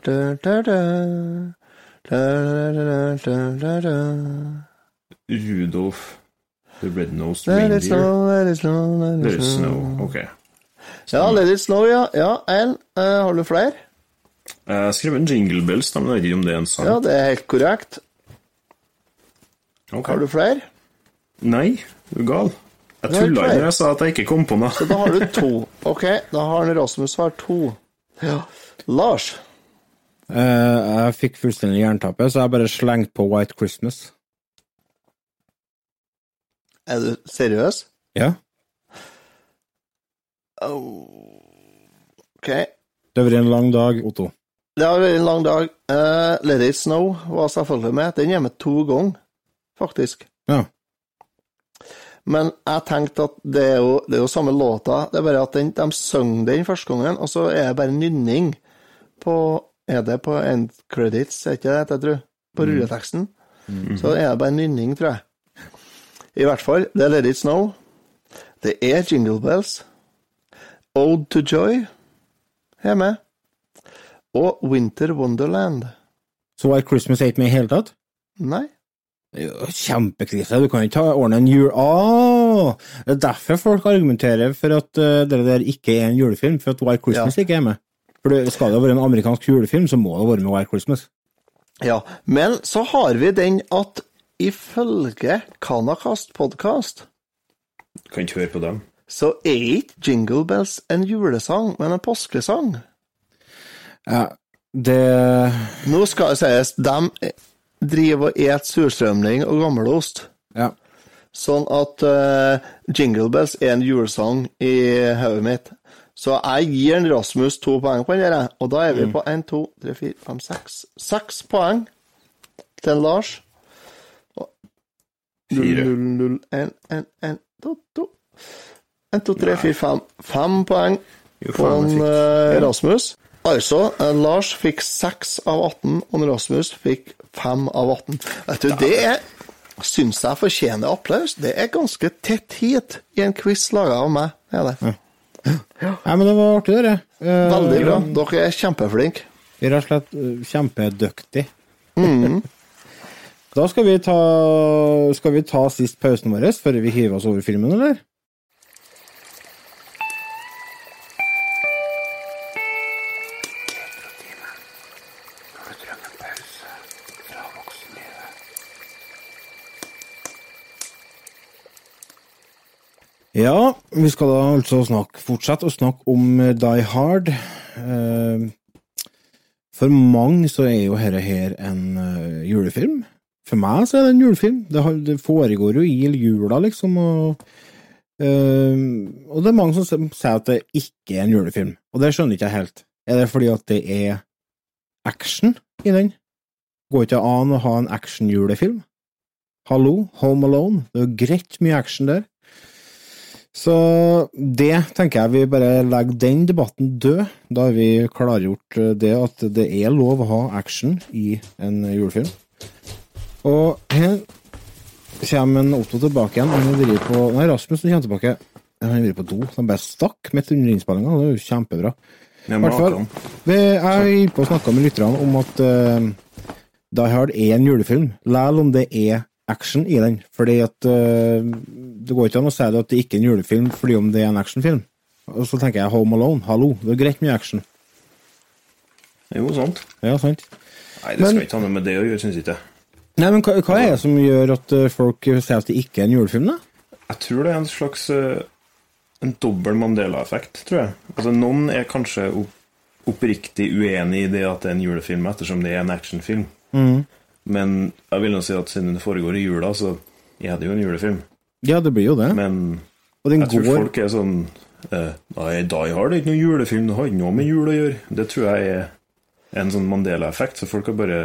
Rudolf the Red-Nosed Let it Reindeer. snow, let it snow, let it snow. Ok. Ok. Ja, Let it snow, ja. Ja, en. uh, har du flere? Jeg har en Jingle Bells, da, men jeg vet ikke om det er en sang. Ja, det er helt korrekt. Okay. Har du flere? Nei, du er gal. Jeg tulla jo når jeg sa at jeg ikke kom på noe. Så da har du to. Ok, da har Rasmus svar to. Ja. Lars? Uh, jeg fikk fullstendig jerntappe, så jeg bare slengte på White Christmas. Er du seriøs? Ja. Ok. Det har vært en lang dag, Otto. Det har vært en lang dag. Uh, Let It Snow var selvfølgelig med. Den er med to ganger, faktisk. Ja. Men jeg tenkte at det er jo, det er jo samme låta, det er bare at den, de synger den første gangen, og så er det bare nynning på Er det på end credits, er ikke det jeg tror? På rulleteksten. Så er det bare nynning, tror jeg. I hvert fall, det er Let It Snow. Det er Jingle Bells. Ode to Joy er med. Og Winter Wonderland. Så var Christmas ikke med i hele tatt? Nei. Kjempekrise. Du kan ikke ta ordne en jul... Åh! Det er derfor folk argumenterer for at uh, det der ikke er en julefilm, for at White Christmas ikke er med. For det skal det være en amerikansk julefilm, så må det være med White Christmas. Ja, men så har vi den at ifølge Kanakast podkast Kan ikke høre på dem. så er ikke Jingle Bells en julesang, men en påskesang. Ja, det Nå skal det sies, de driver og et surstrømling og gammelost. Ja. Sånn at uh, Jingle Bells er en julesang i hodet mitt. Så jeg gir en Rasmus to poeng på den, der, og da er vi på én, to, tre, fire, fem, seks. Seks poeng til Lars. Fire. null, null, en, en, en, to, to. En, to, tre, fire, fem. Fem poeng Jo, på en eh, Rasmus. Altså, Lars fikk 6 av 18, og Rasmus fikk 5 av 18. Vet du, det er Syns jeg fortjener applaus. Det er ganske tett hit i en quiz laga av meg. Er det. Nei, men det var artig, det. Uh, Veldig bra. Dere er kjempeflinke. Vi er rett og slett eh, kjempedyktige. Mm. Da skal vi ta Skal vi ta sist pausen vår før vi hiver oss over filmen, eller? Ja, vi skal da altså snakke, fortsette å snakke om eh, Die Hard. Eh, For mange så er jo dette her en eh, julefilm. For meg så er det en julefilm. Det, foregår jo i jula, liksom, og Og det er mange som sier at det ikke er en julefilm, og det skjønner ikke jeg helt. Er det fordi at det er action i den? Går ikke an å ha en actionjulefilm? Hallo, Home Alone, det er jo greit mye action der. Så det tenker jeg vi bare legger den debatten død. Da har vi klargjort eh, det at det er lov å ha action i en julefilm. Og her kommer en Otto tilbake igjen. Han driver på Nei, Rasmus kommer tilbake. Han driver på do. Han bare stakk midt under innspillinga. Det er jo kjempebra. I hvert fall, jeg gikk på å snakke med lytterne om at uh, Die Hard er en julefilm, selv om det er action i den. Fordi at uh, Det går ikke an å si det at det ikke er en julefilm fordi om det er en actionfilm. Og så tenker jeg Home Alone. Hallo, det er greit mye action. Jo, sant. Ja, sant. Nei, det Men- skal ikke ha noe med det å gjøre, syns ikke. Nei, men hva, hva er det som gjør at eh, folk sier at det ikke er en julefilm, da? Jeg tror det er en slags eh, En dobbel Mandela-effekt, tror jeg. Altså, Noen er kanskje opp, oppriktig uenig i det at det er en julefilm, ettersom det er en actionfilm. Mhm. Men jeg vil nå si at siden det foregår i jula, så er det jo en julefilm. Ja, det blir jo det. Men Og den jeg tror går folk er sånn eh, Nei, Die Hard er ikke noen julefilm, det har ikke noe med jul å gjøre. Det tror jeg er en sånn Mandela-effekt, så folk har bare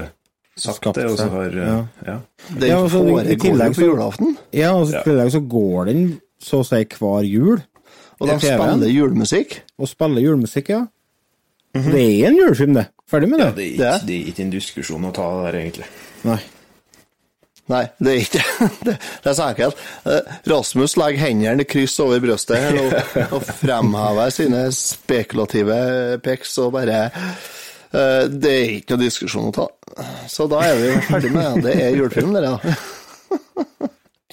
sagt Skapt det, og så har eh, ja. ja. Ja, altså, i foregår tillegg jo på julaften. Ja, og i tillegg så går den så å si hver jul. Og de spiller julemusikk. Og spiller julemusikk, ja. Det er en julefilm, det. Ferdig med det. ja det, er ikke, det er ikke en diskusjon å ta der, egentlig. Nei. Nei, det er ikke det. Det er så enkelt. Eh, Rasmus legger hendene i kryss over brystet her og, og fremhever sine spekulative pics og bare eh, Det er ikke noe diskusjon å ta. Så da er vi ferdig med det. Det er julefilm, dere, da.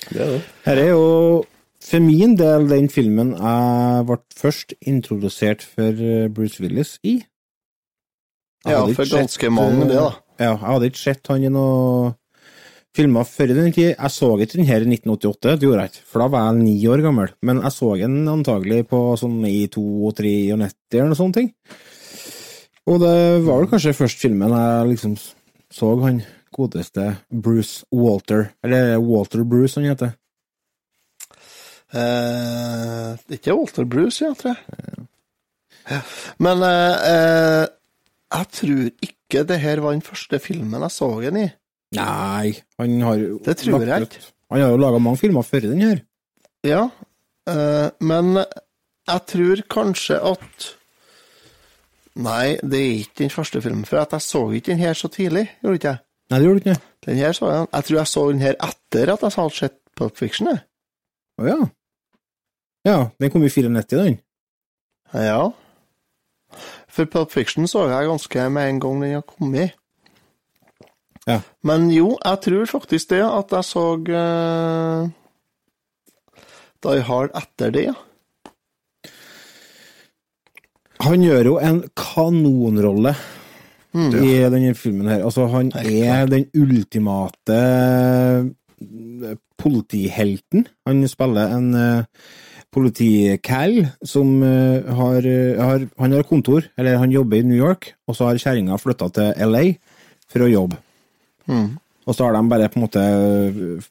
Det er det. Her er jo for min del den filmen jeg ble først introdusert for eh, Bruce Willis i. Jeg Ja, for ganske sett, mange, det, da. Ja, jeg hadde ikke sett han i noe filmer før i den tid. Jeg så ikke den her i 1988, det gjorde jeg ikke, for da var jeg ni år gammel. Men jeg så den antagelig på sånn i 92 eller noe sånt. Og det var vel kanskje først filmen jeg liksom så han godeste Bruce Walter, eller Walter Bruce han heter. Eh, ikke Walter Bruce, ja, tror jeg. Ja. Men eh, eh, jeg tror ikke det her var den første filmen jeg så den i. Nei, han har jo Det tror jeg ikke. Han har jo laga mange filmer før den her. Ja, eh, men jeg tror kanskje at Nei, det er ikke den første filmen, for at jeg så ikke den her så tidlig, gjorde ikke jeg? Nei, det gjorde du ikke. Den her så jeg, jeg tror jeg så den her etter at jeg hadde sett Pulp Fiction. Å oh, ja. Ja, den kom i 94, den. Ja. For Pulp Fiction så jeg ganske med en gang den har kommet. Ja. Men jo, jeg tror faktisk det, at jeg så uh, Die Hard etter det. Han gjør jo en kanonrolle Mm. i denne filmen her. Altså, han er den ultimate politihelten. Han spiller en uh, political som eh, har, eh, har Han har kontor, eller han jobber i New York, og så har kjerringa flytta til LA for å jobbe. Mm. Og så har de bare på en måte eh,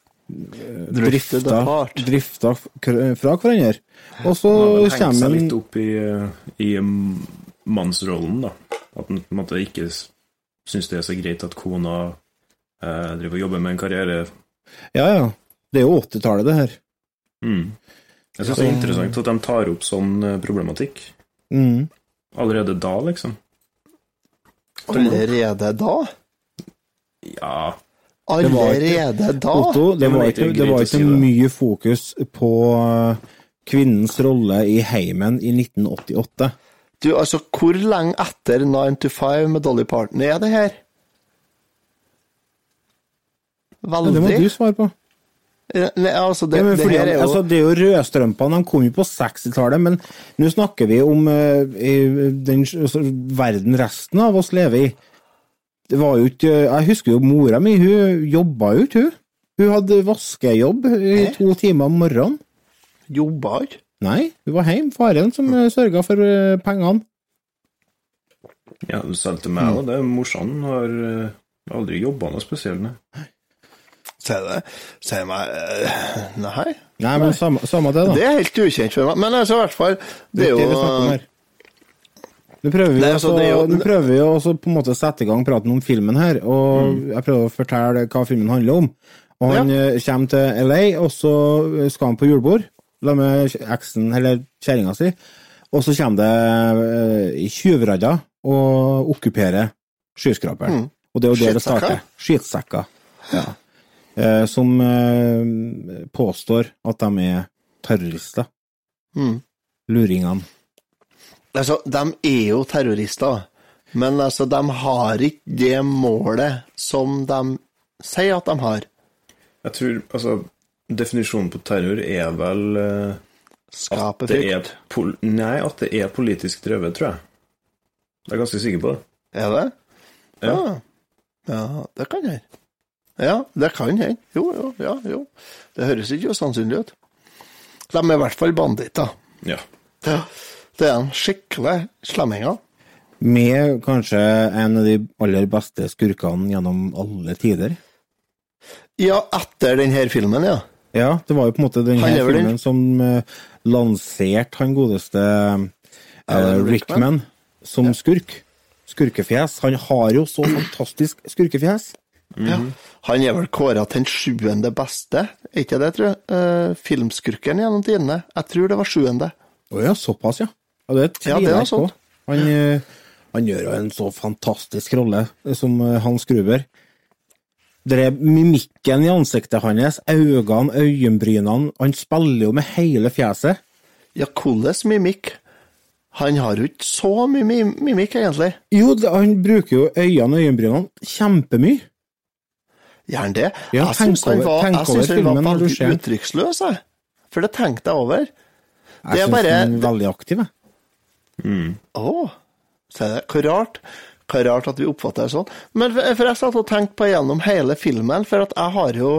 drifta, drifta fra hverandre. Og så Han har hengt seg litt opp i, i mannsrollen, da. At han på en måte ikke syns det er så greit at kona eh, driver og jobber med en karriere. Ja, ja. Det er jo 80-tallet, det her. Mm. Jeg syns det er interessant at de tar opp sånn eh, problematikk Mm. allerede da, liksom. Allerede da? Ja Det var ikke- Allerede da? Otto, det var ikke, ikke det var ikke mye fokus på eh, kvinnens rolle i heimen i 1988. Du, altså, hvor lenge etter 9 to 5 med Dolly Parton er det her? Veldig. Det må du svare på. Nei, altså, det, ja, fordi, det her er jo altså, det er jo rødstrømpene, de kom jo på 60-tallet, men nå snakker vi om uh, i den altså, verden resten av oss lever i. Det var jo ikke Jeg husker jo mora mi, hun jobba jo ikke, hun. Hun hadde vaskejobb i to timer om morgenen. Jobba ikke? Nei, hun var hjemme. Faren som eh, sørga for eh, pengene. Ja, selv til meg, da. Det Morsan har aldri jobba noe spesielt. nei. Sier det? Sier meg eh, Nei. Nei, men samme, samme det, da. Det er helt ukjent for meg. Men altså, i hvert fall Det er jo. Nå prøver vi Nei, altså, jo- prøver vi også på en måte å sette i gang praten om filmen her, og jeg prøver å fortelle hva filmen handler om. Og han ja. kommer til LA, og så skal han på julebord sammen med eksen, eller kjerringa si, og så kommer det eh, i tjuvradder og okkuperer skyskraperen. Mm. Og det er jo der det starter. Skittsekker. Ja. Eh, som eh, påstår at de er terrorister. Mm. Luringene. Altså, de er jo terrorister, men altså, de har ikke det målet som de sier at de har. Jeg tror altså Definisjonen på terror er vel eh, Skape at det frykt. er pol Nei, at det er politisk drevet, tror jeg. Jeg er ganske sikker på det. Er det? Ja. Ah. Ja, det kan hende. Ja, det kan hende. Jo, jo, ja, jo. Det høres ikke usannsynlig ut. De er i hvert fall banditter. Ja. Ja. Det er en skikkelig slemminger. Med kanskje en av de aller beste skurkene gjennom alle tider. Ja, etter denne filmen, ja. Ja, det var jo på en måte denne vel den- filmen som uh, lanserte han godeste eh, Rickman. Rickman som skurk. Skurkefjes. Han har jo så fantastisk skurkefjes. Ja. Han er vel kåra til den sjuende beste, er ikke det, tror jeg? Uh, filmskurken gjennom tidene. Jeg tror det var sjuende. Å ja, såpass, ja. ja det Ja, det tviler er jeg på. Han, eh, han gjør jo en så fantastisk rolle eh, som eh, Hans Gruber. Det er mimikken i ansiktet hans, øynene, øyenbrynene Han spiller jo med hele fjeset. Ja, hvordan mimikk? Han har jo ikke så mye mimikk, egentlig. Jo, han bruker jo øynene og øyenbrynene kjempemye. Gjør han det? Ja, jeg syns han var, jeg synes over han var veldig uttrykksløs, jeg. For det tenkte jeg over. Det Jeg er syns bare han er veldig aktiv, jeg. Se det. Hvor rart. Hva rart at vi oppfatter det sånn. Men for jeg satt og tenkte på gjennom hele filmen, for at jeg har jo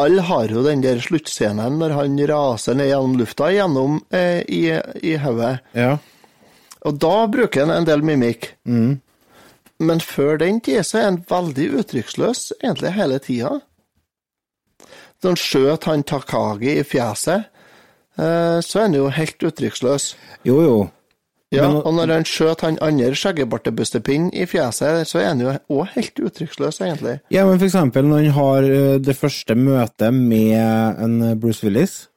Alle har jo den der sluttscenen når han raser ned gjennom lufta gjennom eh, i, i hodet. Ja. Og da bruker han en del mimikk. Mm. Men før den tid så er han veldig uttrykksløs egentlig hele tida. Da han skjøt han Takagi i fjeset, eh, så er han jo helt uttrykksløs. Jo, jo. Ja, Men- og når han skjøt han andre skjeggebartebustepinnen i fjeset, så er han jo òg helt uttrykksløs, egentlig. Ja, men for eksempel når han har eh, det første møtet med en Bruce Willis.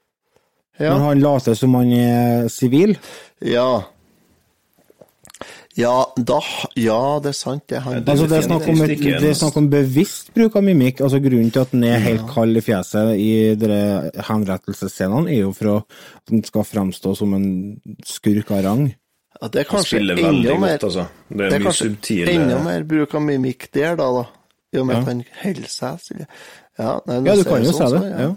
Ja. Når han later som han er sivil. Ja. Ja, da Ja, det er sant, det. Han Altså, det er snakk om, et, det er snakk om bevisst bruk av mimikk. Altså, grunnen til at han er helt kald i fjeset i henrettelsesscenene, er jo for å- at han skal fremstå som en skurk av rang. ja, det er kanskje enda mer godt, altså. Det er, Det er kanskje subtile enda mer bruk av mimikk der, da, da. I og med Ja. at han holder seg stille. Ja, nei, Ja, du kan jo sånn, se det. Ja.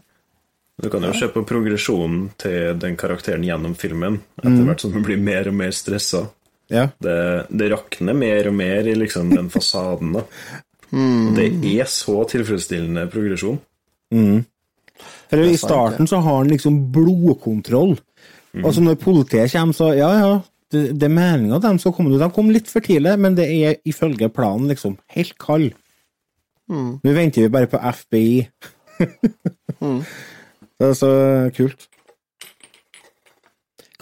Du kan jo se på progresjonen til den karakteren gjennom filmen, Mm. etter hvert som hun blir mer og mer stressa. Ja. Det, det rakner mer og mer i liksom den fasaden, da. Mm. Det er så tilfredsstillende progresjon. Mm. For er I starten så har han liksom blodkontroll. Altså Når politiet kommer, så ja, ja, det, det er meninga de skal komme. De kom litt for tidlig, men det er ifølge planen liksom helt kald. Mm. Nå venter vi bare på FBI. Mm. Det er så kult.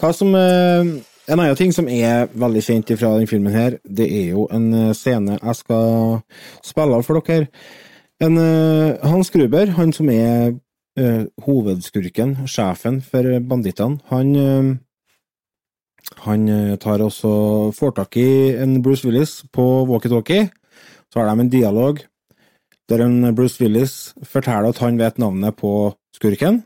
Hva som eh, En annen ting som er veldig kjent fra denne filmen, her, det er jo en eh, scene jeg skal spille av for dere. En, eh, Hans Gruber, han som er uh, hovedskurken, sjefen for bandittene, han uh, han tar også får tak i en Bruce Willis på walkietalkie. Så har de en dialog der en Bruce Willis forteller at han vet navnet på skurken,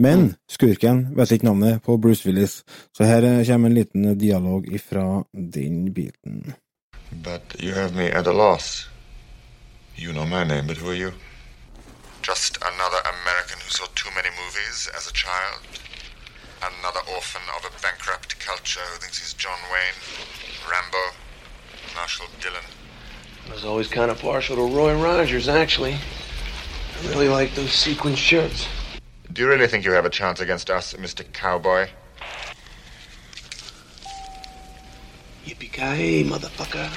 men skurken vet ikke navnet på Bruce Willis. Så her kommer en liten dialog ifra den biten. But you have me at a loss. You know my name, but who are you? Just another American who saw too many movies as a child. Another orphan of a bankrupt culture who thinks he's John Wayne, Rambo, Marshall Dillon. I was always kind of partial to Roy Rogers, actually. I really like those sequin shirts. Do you really think you have a chance against us, Mr. Cowboy? Yippee-ki-yay, motherfucker.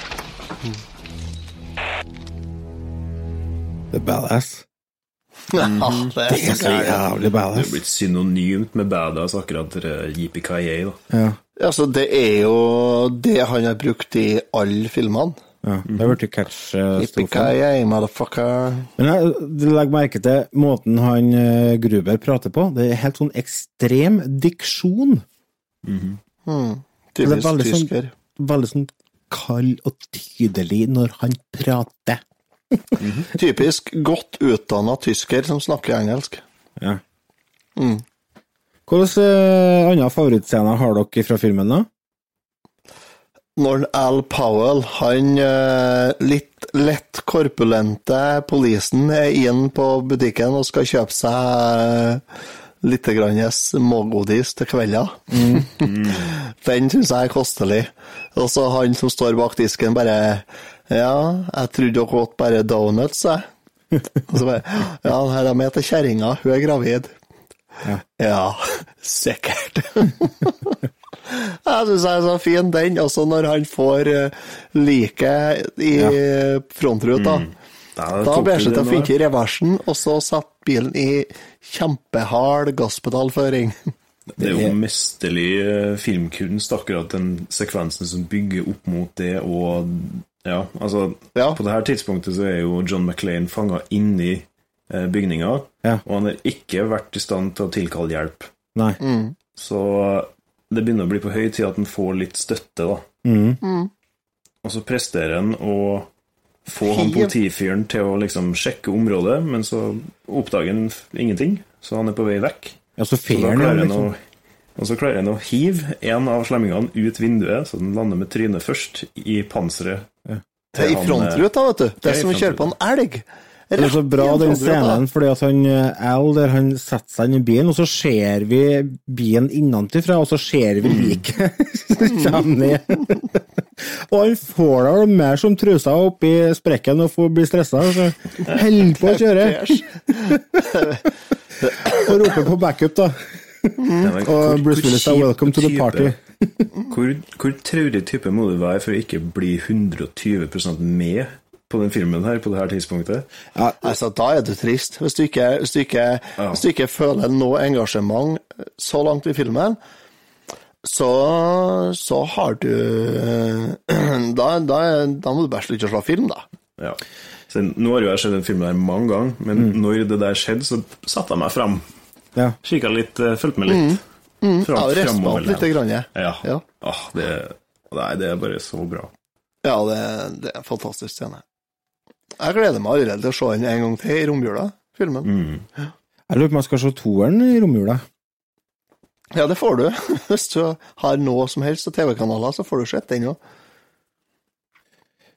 The Badass. Ja, Det er så jævlig badass. Det er blitt synonymt med badass, akkurat det yippee-ki-yay, da. Ja. Altså, det er jo det han har brukt i alle filmene. Ja, det har blitt catch-strofen. Yippee-ki-yay, motherfucker. Men jeg legger merke til måten han eh, Gruber prater på. Det er helt sånn ekstrem diksjon. Hmm. Det er Typisk veldig sånn- Veldig sånn kald og tydelig når han prater. Typisk godt utdanna tysker som snakker engelsk. Ja. Mm. Hvilke uh, andre favorittscener har dere fra filmen, da? Når Al Powell, han eh, litt lett korpulente polisen, er inn på butikken og skal kjøpe seg litt smågodis til kvelda. Den syns jeg er kostelig. Og så han som står bak disken, bare Ja, jeg trodde dere åt bare donuts, jeg. Og så bare Ja, her er med til kjerringa, hun er gravid. Ja, sikkert. Jeg syns jeg er så fin, den. Også når han får uh, liket i frontruta. Da Da ber du seg til å finne i reversen, og så setter bilen i kjempehard gasspedalføring. Det er jo mesterlig eh, filmkunst, akkurat den sekvensen som bygger opp mot det, og ja, altså På det her tidspunktet så er jo John McLean fanga inni eh, bygninga, og han har ikke vært i stand til å tilkalle hjelp. Nei. Så det begynner å bli på høy tid at han får litt støtte, da. Mm. Og så presterer han å få han politifyren til å liksom sjekke området, men så oppdager han ingenting, så han er på vei vekk. Ja, så så da han, klarer han liksom. å, og så klarer han å hive en av slemmingene ut vinduet, så den lander med trynet først i panseret. Det er i han, eh, frontruta, vet du. Det ja, er som å kjøre på en elg. Det er så bra den scenen, fordi at han eh, Al der han setter seg inn i bilen, og så ser vi bilen innenfra, og så ser vi liket som kommer ned. og han får da mer som trusa oppi sprekken og får bli stressa, så holder på å kjøre. og roper på backup, da. hvor- og Bruce Willis er 'welcome to the party'. Hvor, hvor traurig type må du være for å ikke bli 120% med på den filmen her på det her tidspunktet? Ja, Altså, da er du trist. Hvis du ikke, hvis du ikke, hvis du ikke føler noe engasjement så langt i filmen, så, så har du da, da, da må du bare slutte å slå film, da. Ja. Så nå har jo jeg sett den filmen her mange ganger, men Mm. når det der skjedde, så satte jeg meg fram. Ja. Kikka litt, eh, fulgte med litt. Mm. Fram- Ja, og respa opp. Grann, ja. Ja. Ja. Åh, det, nei, det er bare så bra. Ja, det, det er en fantastisk scene. Jeg gleder meg allerede til å se den en gang til i romjula, filmen. Mm. Jeg lurer på om jeg skal se toeren i romjula. Ja, det får du. Hvis du har noe som helst av TV-kanaler, så får du sett den òg.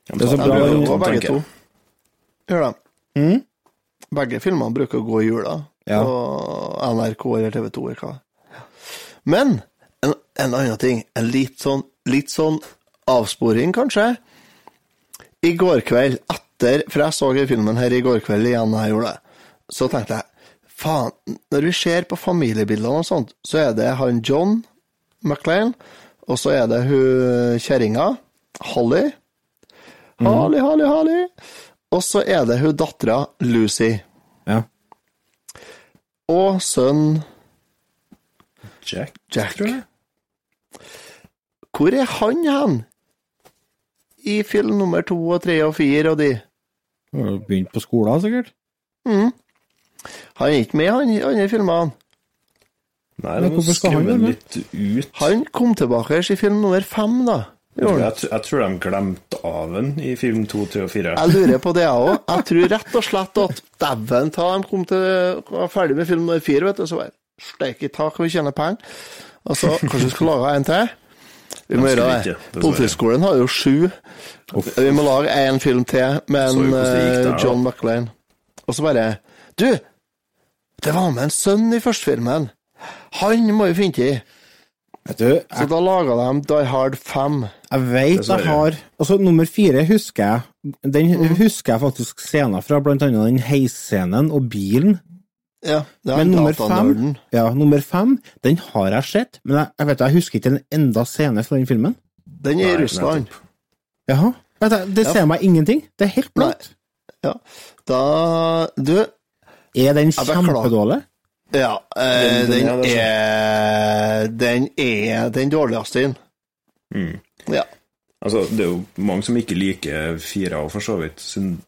Det er så bra Jeg bruker å gå begge to. Gjør det. Mm? Begge filmene bruker å gå i jula. Ja. På NRK eller TV 2 eller hva. Men en, en annen ting, en litt sånn, litt sånn avsporing, kanskje. I går kveld, etter For jeg så i filmen her i går kveld igjen, jeg gjorde det. så tenkte jeg faen, når vi ser på familiebildene og sånt, så er det han John McLean, og så er det hun kjerringa, Holly. Holly, Holly, Holly. Og så er det hun dattera, Lucy. Ja. Og sønn Jack. Jack. Hvor er han hen? I film nummer to og tre og fire og de? Begynt på skolen, sikkert. Mm. Han er ikke med, han, i andre filmene. Nei, Men de hvorfor skal han være med? litt ut. Han kom tilbake i film nummer fem, da. Jeg tror, jeg, jeg tror de glemte av den i film to, tre og fire. Jeg lurer på det, jeg òg. Jeg tror rett og slett at dæven ta de kom til var ferdig med film nummer fire, vet du, så bare steik i tak, vi tjener penger. Og så kanskje vi skal lage en til? Vi må gjøre det. Politiskolen har jo sju. Vi må lage en film til med en gikk eh, der. John McLean. Og så bare Du! Det var med en sønn i første filmen. Han må vi finne i. Vet du, Så da laga de Die Hard 5. Jeg vet jeg har Altså, nummer fire husker jeg Den Mm. husker jeg faktisk scener fra, blant annet den heisscenen og bilen. Ja, det er Men nummer fem, ja, nummer fem, den har jeg sett, men jeg, jeg vet jeg husker ikke en enda scene fra den filmen. Den er i Russland. Jaha. Det Ja. ser meg ingenting. Det er helt blankt. Ja. Da Du, Er den kjempedårlig? Ja, eh, Den- den den, er Den er den dårligste inn. Mm. Ja. Altså, det er jo mange som ikke liker fire, for så vidt. siden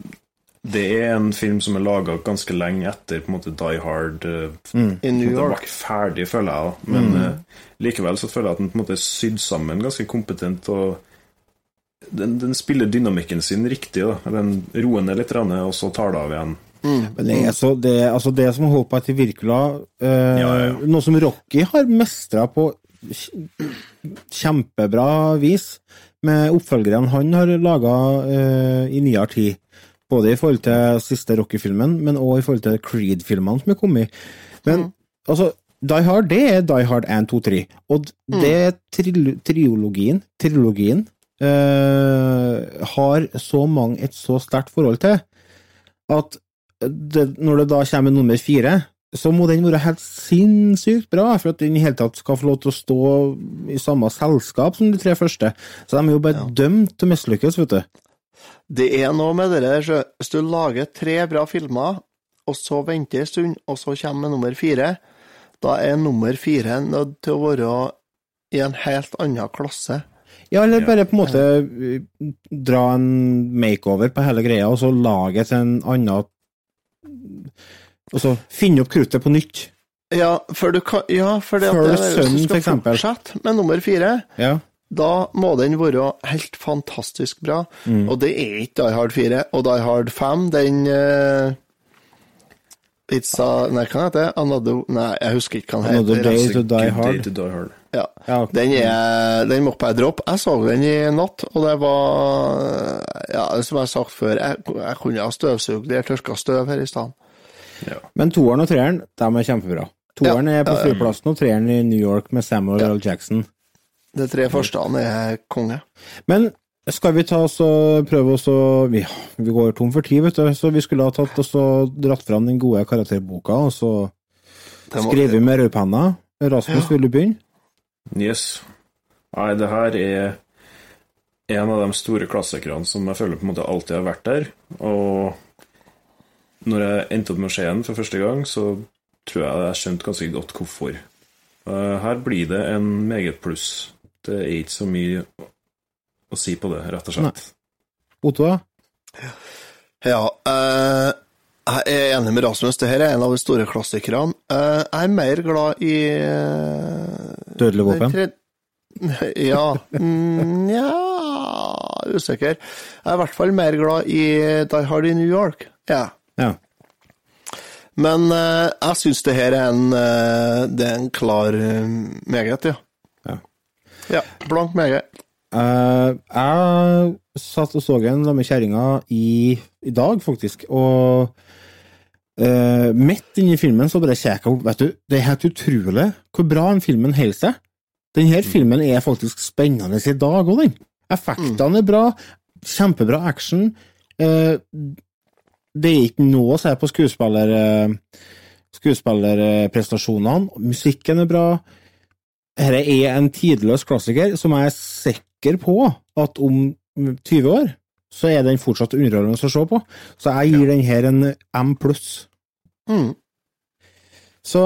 Det er en film som er laga ganske lenge etter på en måte Die Hard eh, Mm. I New York. ferdig, føler jeg. da. Men uh, likevel så føler jeg at den på en måte er sydd sammen ganske kompetent. og den, den spiller dynamikken sin riktig. da. Den roer ned litt, og så tar det av igjen. Men det er så det, altså det som holdt på etter Virkula, uh, Ja, ja. Noe som Rocky har mestra på kjempebra vis, med oppfølgerne han har laga uh, i nyere tid. Både i forhold til siste Rocky-filmen, men òg i forhold til Creed-filmene som er kommet. Men altså, Die Hard, det er Die Hard 1, 2, 3. Og det er tril triologien, trilogien, eh, har så mange et så sterkt forhold til at det, når det da kommer nummer fire, så må den være helt sinnssykt bra for at den i hele tatt skal få lov til å stå i samme selskap som de tre første. Så de er jo bare dømt til å mislykkes, vet du. Det er noe med det der, så hvis du lager tre bra filmer, og så venter en stund, og så kommer nummer fire, da er nummer fire nødt til å være i en helt annen klasse. Ja, eller bare på en måte uh, dra en makeover på hele greia, og så lage til en annen Og så finne opp kruttet på nytt. Ja, for du kan Ja, for det at First det, hvis du skal fortsette med nummer fire, Ja. Da må den være helt fantastisk bra. Mm. Og det er ikke Die Hard 4. Og Die Hard 5, den uh, It's a Nei, hva heter det? Another Nei, jeg husker ikke hva den Another heter. Day to Die Hard. to Die Hard. Ja. Ja, okay. Den, er, den må jeg droppe. Jeg så den i natt, og det var Ja, som jeg har sagt før, jeg, jeg kunne ha støvsugd eller tørka støv her i stedet. Men toeren og treeren, de er kjempebra. Toeren er på ja, ja. flyplassen, og treeren i New York med Samuel L. Jackson. De tre første er konge. Men skal vi ta oss og prøve oss å vi, vi går tom for tid, vet du, så vi skulle ha tatt oss og dratt fram den gode karakterboka, og så skrevet med rødpenna. Rasmus, vil du begynne? Yes. Nei, det her er en av de store klassikerne som jeg føler på en måte alltid har vært der. Og når jeg endte opp med å se den for første gang, så tror jeg jeg skjønte ganske godt hvorfor. Eh, Her blir det en meget pluss. Det er ikke så mye å si på det, rett og slett. Otto, da? Ja, eh, jeg er enig med Rasmus. Dette er en av de store klassikerne. Eh, jeg er mer glad i uh, Dødelig våpen? Ja mm, Ja Usikker. Jeg er i hvert fall mer glad i Die Hard i New York. Ja. Ja. Men eh, jeg syns det her er en, eh, det er en klar eh, meget, ja. Ja. Blank meget. Uh, jeg satt og så en sammen med kjerringa i, i dag, faktisk, og uh, midt inni filmen så bare kjekka opp Vet du, det er helt utrolig hvor bra den filmen holder seg. Denne filmen er faktisk spennende i dag òg, den. Effektene er bra, kjempebra action. Uh, det er ikke noe å se på skuespiller, eh, skuespillerprestasjonene. Musikken er bra. Dette er en tidløs klassiker som jeg er sikker på at om 20 år så er den fortsatt underholdende å se på. Så jeg gir den her en M pluss. Mm. Så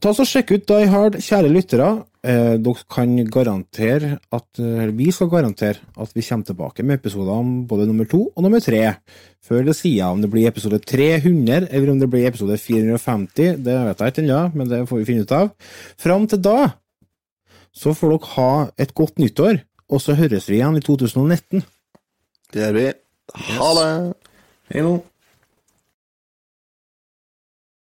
ta så sjekk ut Die Hard, kjære lyttere. Eh, dere kan garantere at Vi skal garantere at vi kommer tilbake med episoder om både nummer to og nummer tre. Før det sier om det blir episode 300 eller om det blir episode 450, det vet jeg ikke ennå, men det får vi finne ut av. Fram til da så får dere ha et godt nyttår, og så høres vi igjen i 2019. Det gjør vi. Ha det! Hei nå.